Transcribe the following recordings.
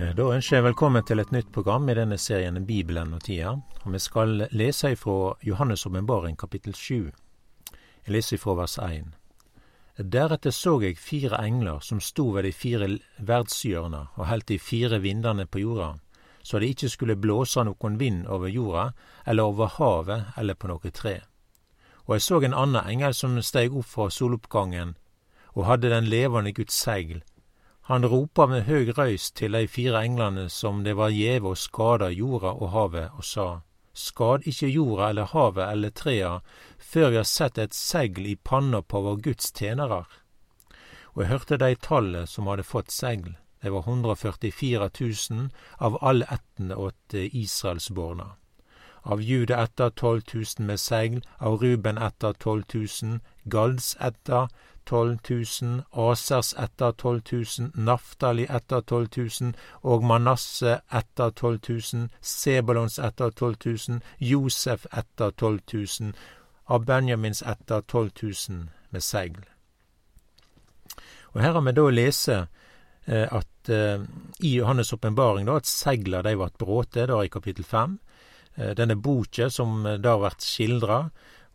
Eh, da ønsker jeg velkommen til et nytt program i denne serien Bibelen og tida. Og vi skal lese ifra Johannes' åpenbaring kapittel 7. Jeg leser ifra vers 1. Deretter så jeg fire engler som sto ved de fire verdshjørner og helte de fire vindene på jorda, så det ikke skulle blåse noen vind over jorda eller over havet eller på noe tre. Og jeg så en annen engel som steg opp fra soloppgangen og hadde den levende Guds segl, han ropa med høg røyst til dei fire englene som det var gjeve å skada jorda og havet, og sa, Skad ikkje jorda eller havet eller trea før vi har sett et segl i panna på vår Guds tjenerar. Og jeg hørte dei tallet som hadde fått segl. Det var 144 000 av alle ættene åt Israelsborna. Av Jude etter 12 000 med segl, av Ruben etter 12 000, Galds etter 12 000, Asers etter 12 000, Naftali etter 12 000 og Manasse etter 12 000, Sebulons etter 12 000, Josef etter 12 000, av Benjamins etter 12 000 med segl. Og Her har vi da lese eh, at eh, i Johannes' åpenbaring at segla de vart bråte, da i kapittel 5. Eh, denne boka som eh, da vert skildra,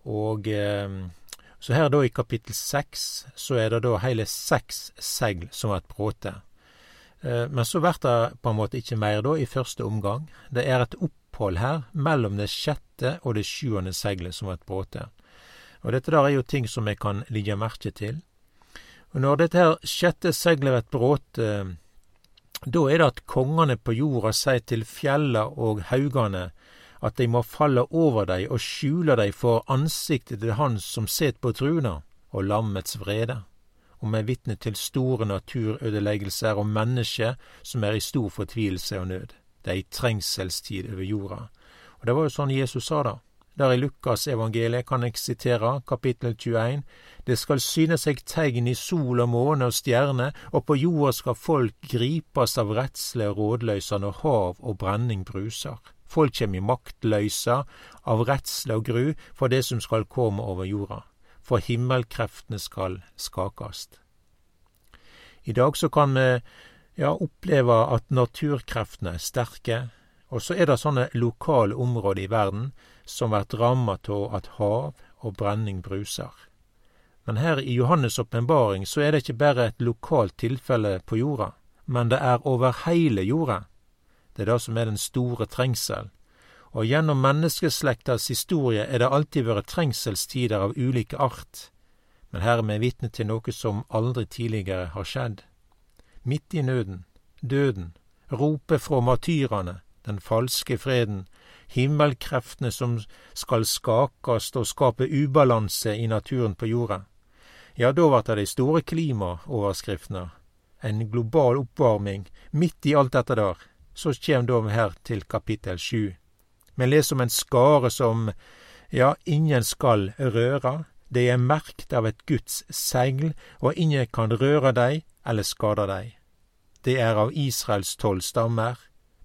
og eh, så her da i kapittel seks så er det da hele seks segl som vert bråte. Eh, men så vert det på en måte ikke mer da i første omgang. Det er et opphold her mellom det sjette og det sjuende seglet som vert bråte. Og dette der er jo ting som vi kan ligge merke til. Og når dette her sjette seglet vert bråte, da er det at kongene på jorda sier til fjella og haugane at de må falle over dei og skjule dei for ansiktet til Han som set på truna, og lammets vrede, og med vitne til store naturødeleggelser og mennesker som er i stor fortvilelse og nød. Det er ei trengselstid over jorda. Og det var jo sånn Jesus sa det. Der i Lukas evangeliet kan jeg sitere kapittel 21. Det skal syne seg tegn i sol og måne og stjerne, og på jorda skal folk gripas av redsle og rådløysa når hav og brenning bruser. Folk kjem i maktløysa av redsle og gru for det som skal komme over jorda, for himmelkreftene skal skakast. I dag så kan vi ja, oppleve at naturkreftene er sterke, og så er det sånne lokale områder i verden som blir ramma av at hav og brenning bruser. Men her i Johannes' åpenbaring så er det ikke bare et lokalt tilfelle på jorda, men det er over heile jorda. Det er det som er den store trengsel. Og gjennom menneskeslektas historie er det alltid vært trengselstider av ulike art, men her er vi vitne til noe som aldri tidligere har skjedd. Midt i nøden, døden, ropet fra matyrene, den falske freden, himmelkreftene som skal skakast og skape ubalanse i naturen på jorda. Ja, da vart det de store klimaoverskriftene. En global oppvarming, midt i alt dette der så kjem då her til kapittel sju. Me les om en skare som, ja, ingen skal røre. De er merkt av et Guds segl, og ingen kan røre dei eller skade dei. Det er av Israels tolv stammer.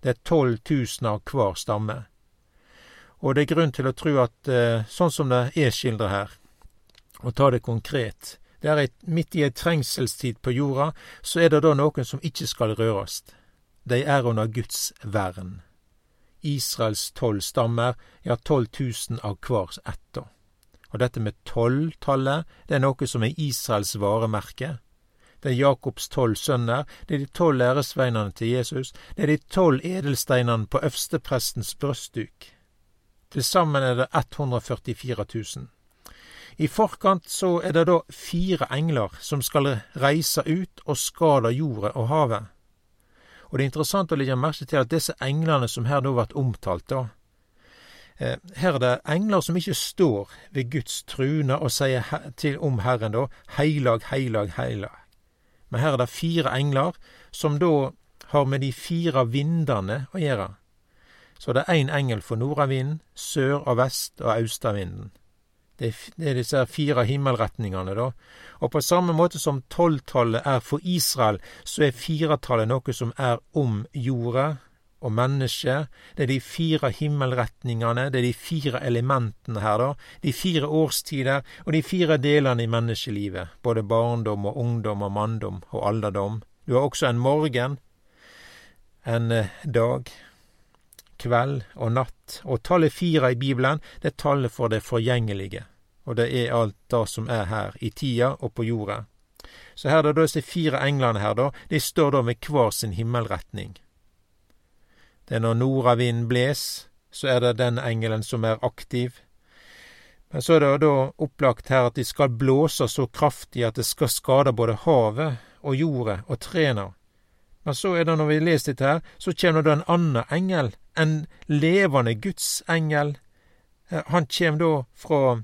Det er tolv tusen av hver stamme. Og det er grunn til å tro at eh, sånn som det er skildra her, og ta det konkret, det er midt i ei trengselstid på jorda, så er det da noen som ikke skal rørast. De er under Guds vern. Israels tolv stammer, ja, tolv tusen av hver etter. Og dette med tolvtallet, det er noe som er Israels varemerke. Det er Jakobs tolv sønner, det er de tolv æresveinene til Jesus, det er de tolv edelsteinene på øversteprestens brøstduk. Til sammen er det 144 000. I forkant så er det da fire engler som skal reise ut og skade jorda og havet. Og det er interessant å legge merke til at disse englene som her nå blir omtalt, da eh, Her er det engler som ikke står ved Guds trune og sier til om Herren da heilag, heilag, heilag. Men her er det fire engler som da har med de fire vindene å gjøre. Så det er én engel for nordavinden, sør- og vest- og austavinden. Det er disse fire himmelretningene, da. Og på samme måte som tolvtallet er for Israel, så er firetallet noe som er om jorda og mennesket. Det er de fire himmelretningene, det er de fire elementene her, da. De fire årstider og de fire delene i menneskelivet. Både barndom og ungdom og manndom og alderdom. Du har også en morgen. en eh, dag, kveld og natt. Og tallet fire i Bibelen, det er tallet for det forgjengelige. Og det er alt det som er her, i tida og på jorda. Så her er det disse fire englene her, da. De står da med hver sin himmelretning. Det er når nordavinden bles, så er det den engelen som er aktiv. Men så er det da opplagt her at de skal blåse så kraftig at det skal skade både havet og jorda og trærne. Men så er det, når vi leser dette her, så kommer det en annen engel, en levende gudsengel. Eh, han kommer da fra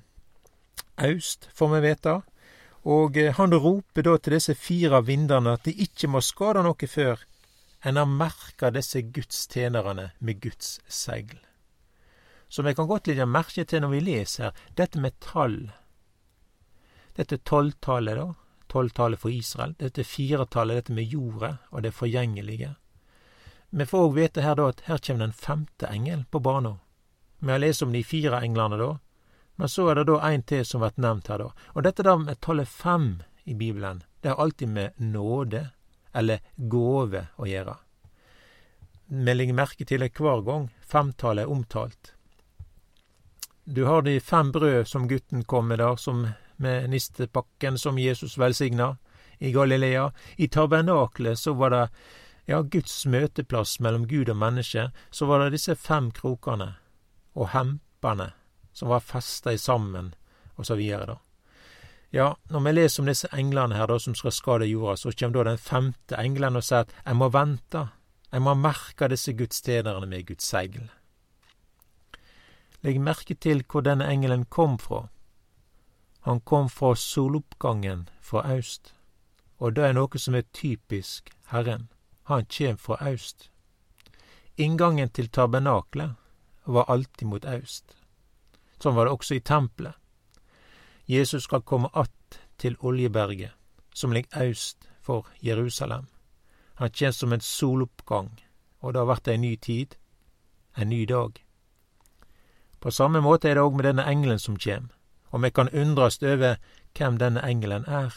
aust, får vi vite, og eh, han roper da til disse fire vindene at de ikke må skade noe før en har merka disse Guds tjenerne med Guds segl. Så vi kan godt legge merke til når vi leser dette med tall. Dette tolvtallet, da. Tolvtallet for Israel. Dette firetallet, dette med jordet og det forgjengelige. Vi får òg vite her da at her kommer den femte engel på banen. Vi har lest om de fire englene da, men så er det da en til som blir nevnt her, da. Og dette da med tallet fem i Bibelen, det har alltid med nåde eller gåve å gjøre. Vi legger merke til det hver gang femtallet er omtalt. Du har de fem brød som gutten kom med der, som med nistepakken som Jesus velsigna i Galilea. I tabernaklet så var det ja, Guds møteplass mellom Gud og menneske. Så var det disse fem krokene og hempene som var festa sammen, og så videre. Ja, når vi leser om disse englene her da, som skal skade jorda, så kommer da den femte engelen og sier at jeg må vente, jeg må merke disse gudstjenerne med Guds segl. Legg merke til hvor denne engelen kom fra. Han kom fra soloppgangen fra aust, og det er noe som er typisk Herren. Han kjem fra aust. Inngangen til tabernaklet var alltid mot aust. Sånn var det også i tempelet. Jesus skal komme att til Oljeberget, som ligger øst for Jerusalem. Han kommer som en soloppgang, og det har vært ei ny tid, en ny dag. På samme måte er det òg med denne engelen som kjem, og vi kan undrast over hvem denne engelen er.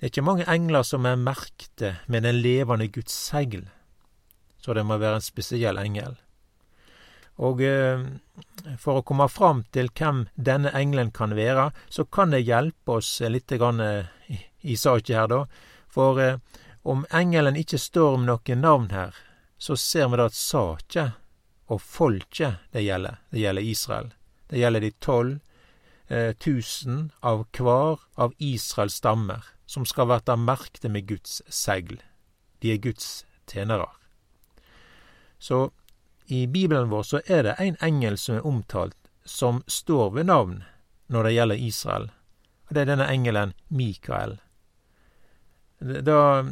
Det er ikke mange engler som er merkte med den levende Guds segl, så det må være en spesiell engel. Og eh, for å komme fram til hvem denne engelen kan være, så kan det hjelpe oss litt grann eh, i, i saka her, da. For eh, om engelen ikke står med noe navn her, så ser vi da at saka og folket det gjelder. Det gjelder Israel. Det gjelder de tolv eh, tusen av hver av Israels stammer, som skal verta merkte med Guds segl. De er Guds tjenere. Så i Bibelen vår så er det en engel som er omtalt, som står ved navn når det gjelder Israel. Og det er denne engelen Mikael. Da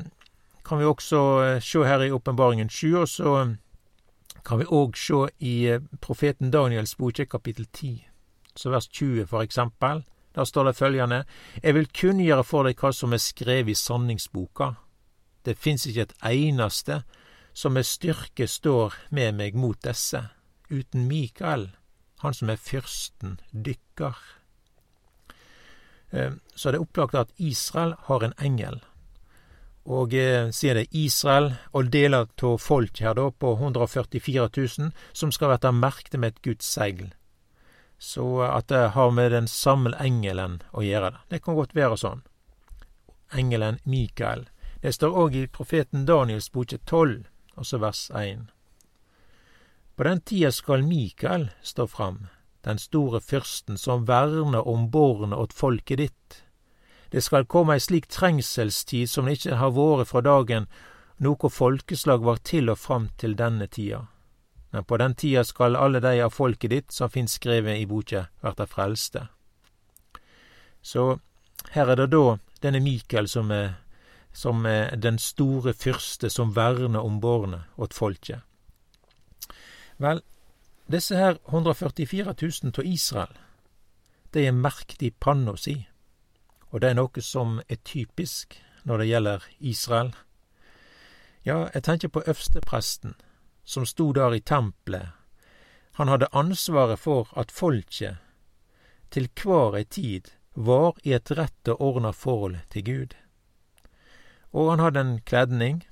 kan vi også eh, se her i Åpenbaringen 7, og så kan vi òg se i eh, profeten Daniels bok, kapittel 10, så vers 20 for eksempel. Der står det følgende Jeg vil kunngjøre for deg hva som er skrevet i sanningsboka. Det fins ikke et eneste som med styrke står med meg mot disse, uten Mikael, han som er fyrsten dykker. Eh, så det er opplagt at Israel har en engel og eh, sier det Israel og deler av folk her da på 144 000 som skal verta merket med et Guds segl. Så at det har med den samme engelen å gjøre det. Det kan godt være sånn. Engelen Mikael. Det står òg i profeten Daniels boke 12, også vers 1. På den tida skal Mikael stå fram, den store fyrsten som verner om bornet åt folket ditt det skal komme ei slik trengselstid som det ikkje har vore fra dagen noko folkeslag var til og fram til denne tida. Men på den tida skal alle dei av folket ditt som finst skrevet i boka, verta frelste. Så her er det da denne Mikael som er, som er den store fyrste som verner om bårene åt folket. Vel, disse her 144 000 av Israel, de er merkt i panna si. Og det er noe som er typisk når det gjelder Israel. Ja, jeg tenker på øverstepresten, som sto der i tempelet. Han hadde ansvaret for at folket til hver ei tid var i et rett og ordna forhold til Gud. Og han hadde en kledning,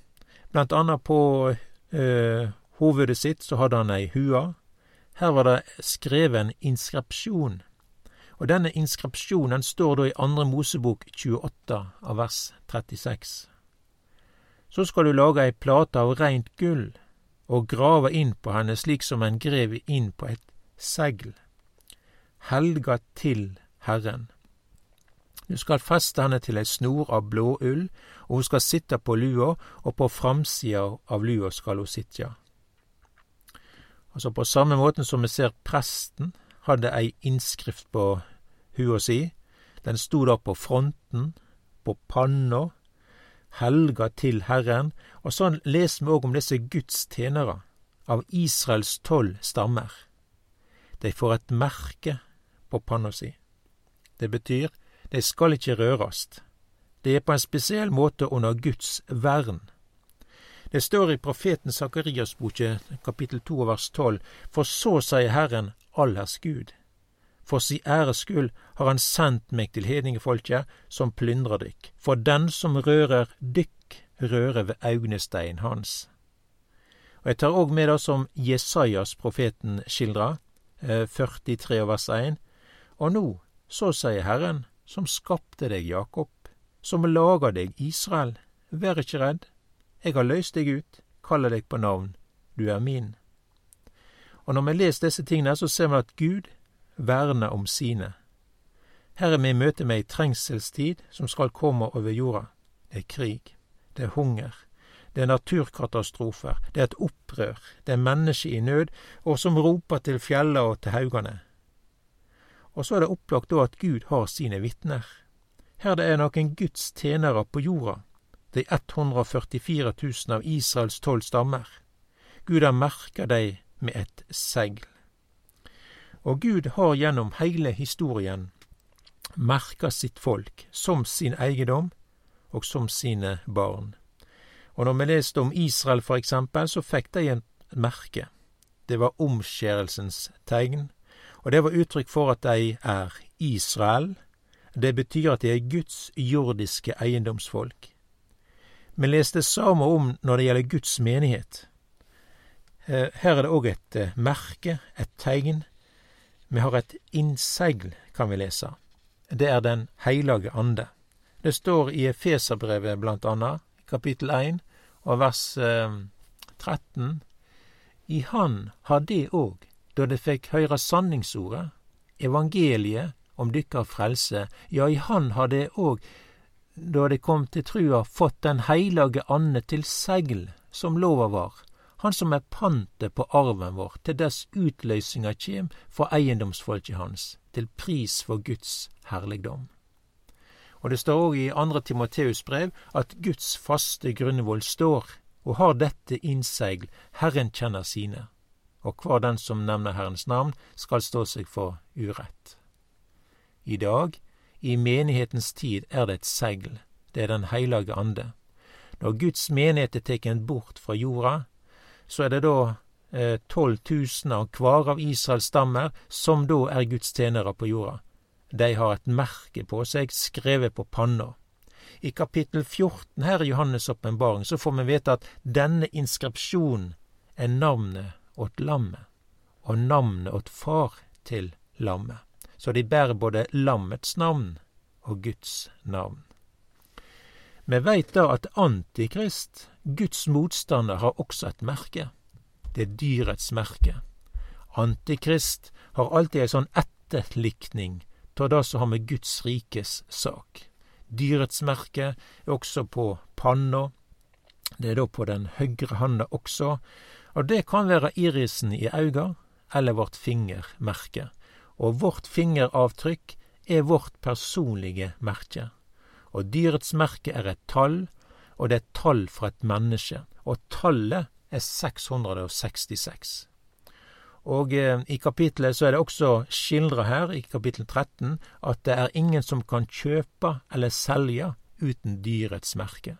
Blant annet på eh, hovedet sitt så hadde han ei hua. Her var det skrevet en inskripsjon. Og denne inskripsjonen står da i Andre Mosebok 28 av vers 36. Så skal du lage ei plate av reint gull og grave inn på henne slik som en grev inn på et segl, helga til Herren. Du skal feste henne til ei snor av blåull, og hun skal sitte på lua, og på framsida av lua skal hun sitte. Altså på samme måten som vi ser presten hadde ei innskrift på hua si. Den sto da på fronten, på panna, helga til Herren, og sånn leser vi òg om disse Guds tjenere, av Israels tolv stammer. De får et merke på panna si. Det betyr de skal ikke rørast. Det er på en spesiell måte under Guds vern. Det står i profeten Sakarias boke, kapittel 2 vers 12, For så sier Herren, allers Gud. For si æres skyld har Han sendt meg til hedningefolket, som plyndrer dykk. For den som rører dykk, rører ved augnestein hans. Og Jeg tar òg med det som Jesajas profeten skildrer, 43 eh, vers 1. Og nå, så sier Herren, som skapte deg, Jakob, som lager deg, Israel, vær ikkje redd, eg har løst deg ut, kaller deg på navn, du er min. Og når vi leser disse tingene, så ser vi at Gud verner om sine. Her er vi i møte med ei trengselstid som skal komme over jorda. Det er krig, det er hunger, det er naturkatastrofer, det er et opprør, det er mennesker i nød, og som roper til fjella og til haugane. Og så er det opplagt da at Gud har sine vitner. Her det er noen Guds tjenere på jorda, de 144 000 av Israels tolv stammer. Gud har merka dei med et segl. Og Gud har gjennom heile historien merka sitt folk som sin eiendom og som sine barn. Og når vi leste om Israel for eksempel, så fikk de en merke. Det var omskjærelsens tegn, og det var uttrykk for at de er Israel. Det betyr at de er Guds jordiske eiendomsfolk. Vi leste samme om når det gjelder Guds menighet. Eh, her er det òg et eh, merke, et tegn. Vi har et innsegl, kan vi lese. Det er Den heilage ande. Det står i Efeserbrevet blant annet, kapittel 1 og vers 13. Eh, I Han har det òg da de fikk høyre sanningsordet, evangeliet om dykkar frelse, ja, i Han har de òg, da de kom til trua, fått Den heilage ande til segl, som lova var, han som er pantet på arven vår, til dess utløysinga kjem for eiendomsfolket hans, til pris for Guds herligdom. Og det står òg i andre Timoteus brev at Guds faste grunnvoll står, og har dette innsegl, Herren kjenner sine og hver den som nevner Herrens navn, skal stå seg for urett. I dag, i menighetens tid, er det et segl, det er Den hellige ande. Når Guds menighet er tatt bort fra jorda, så er det da eh, tolv tusen av hver av Israels stammer som da er Guds tjenere på jorda. De har et merke på seg, skrevet på panna. I kapittel 14 her i Johannes' åpenbaring så får vi vite at denne inskripsjonen er navnet åt lammet, og navnet åt far til lammet. Så de bærer både lammets navn og Guds navn. Vi veit da at Antikrist, Guds motstander, har også et merke. Det er dyrets merke. Antikrist har alltid ei sånn etterlikning av det som har med Guds rikes sak. Dyrets merke er også på panna. Det er da på den høyre handa også, og det kan være irisen i auga eller vårt fingermerke. Og vårt fingeravtrykk er vårt personlige merke. Og dyrets merke er et tall, og det er et tall fra et menneske. Og tallet er 666. Og eh, i kapittelet så er det også skildra her, i kapittel 13, at det er ingen som kan kjøpe eller selge uten dyrets merke.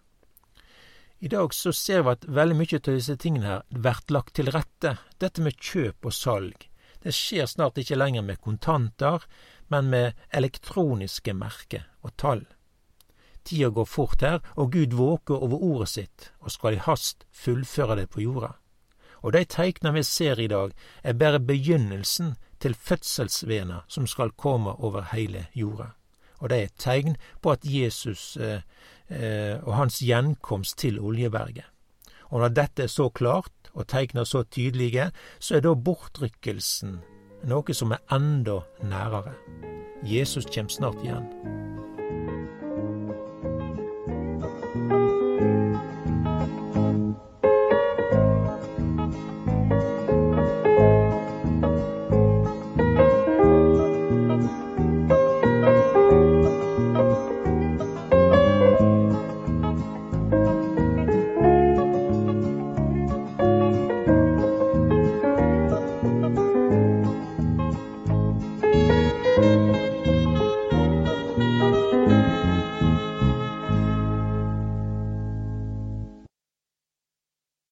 I dag så ser vi at veldig mye av disse tingene her blir lagt til rette. Dette med kjøp og salg. Det skjer snart ikke lenger med kontanter, men med elektroniske merker og tall. Tida går fort her, og Gud våker over ordet sitt og skal i hast fullføre det på jorda. Og de teikna vi ser i dag, er bare begynnelsen til fødselsvena som skal komme over hele jorda. Og det er et tegn på at Jesus eh, og hans gjenkomst til Oljeberget. Og når dette er så klart og teikna så tydelige, så er da bortrykkelsen noe som er enda nærere. Jesus kjem snart igjen.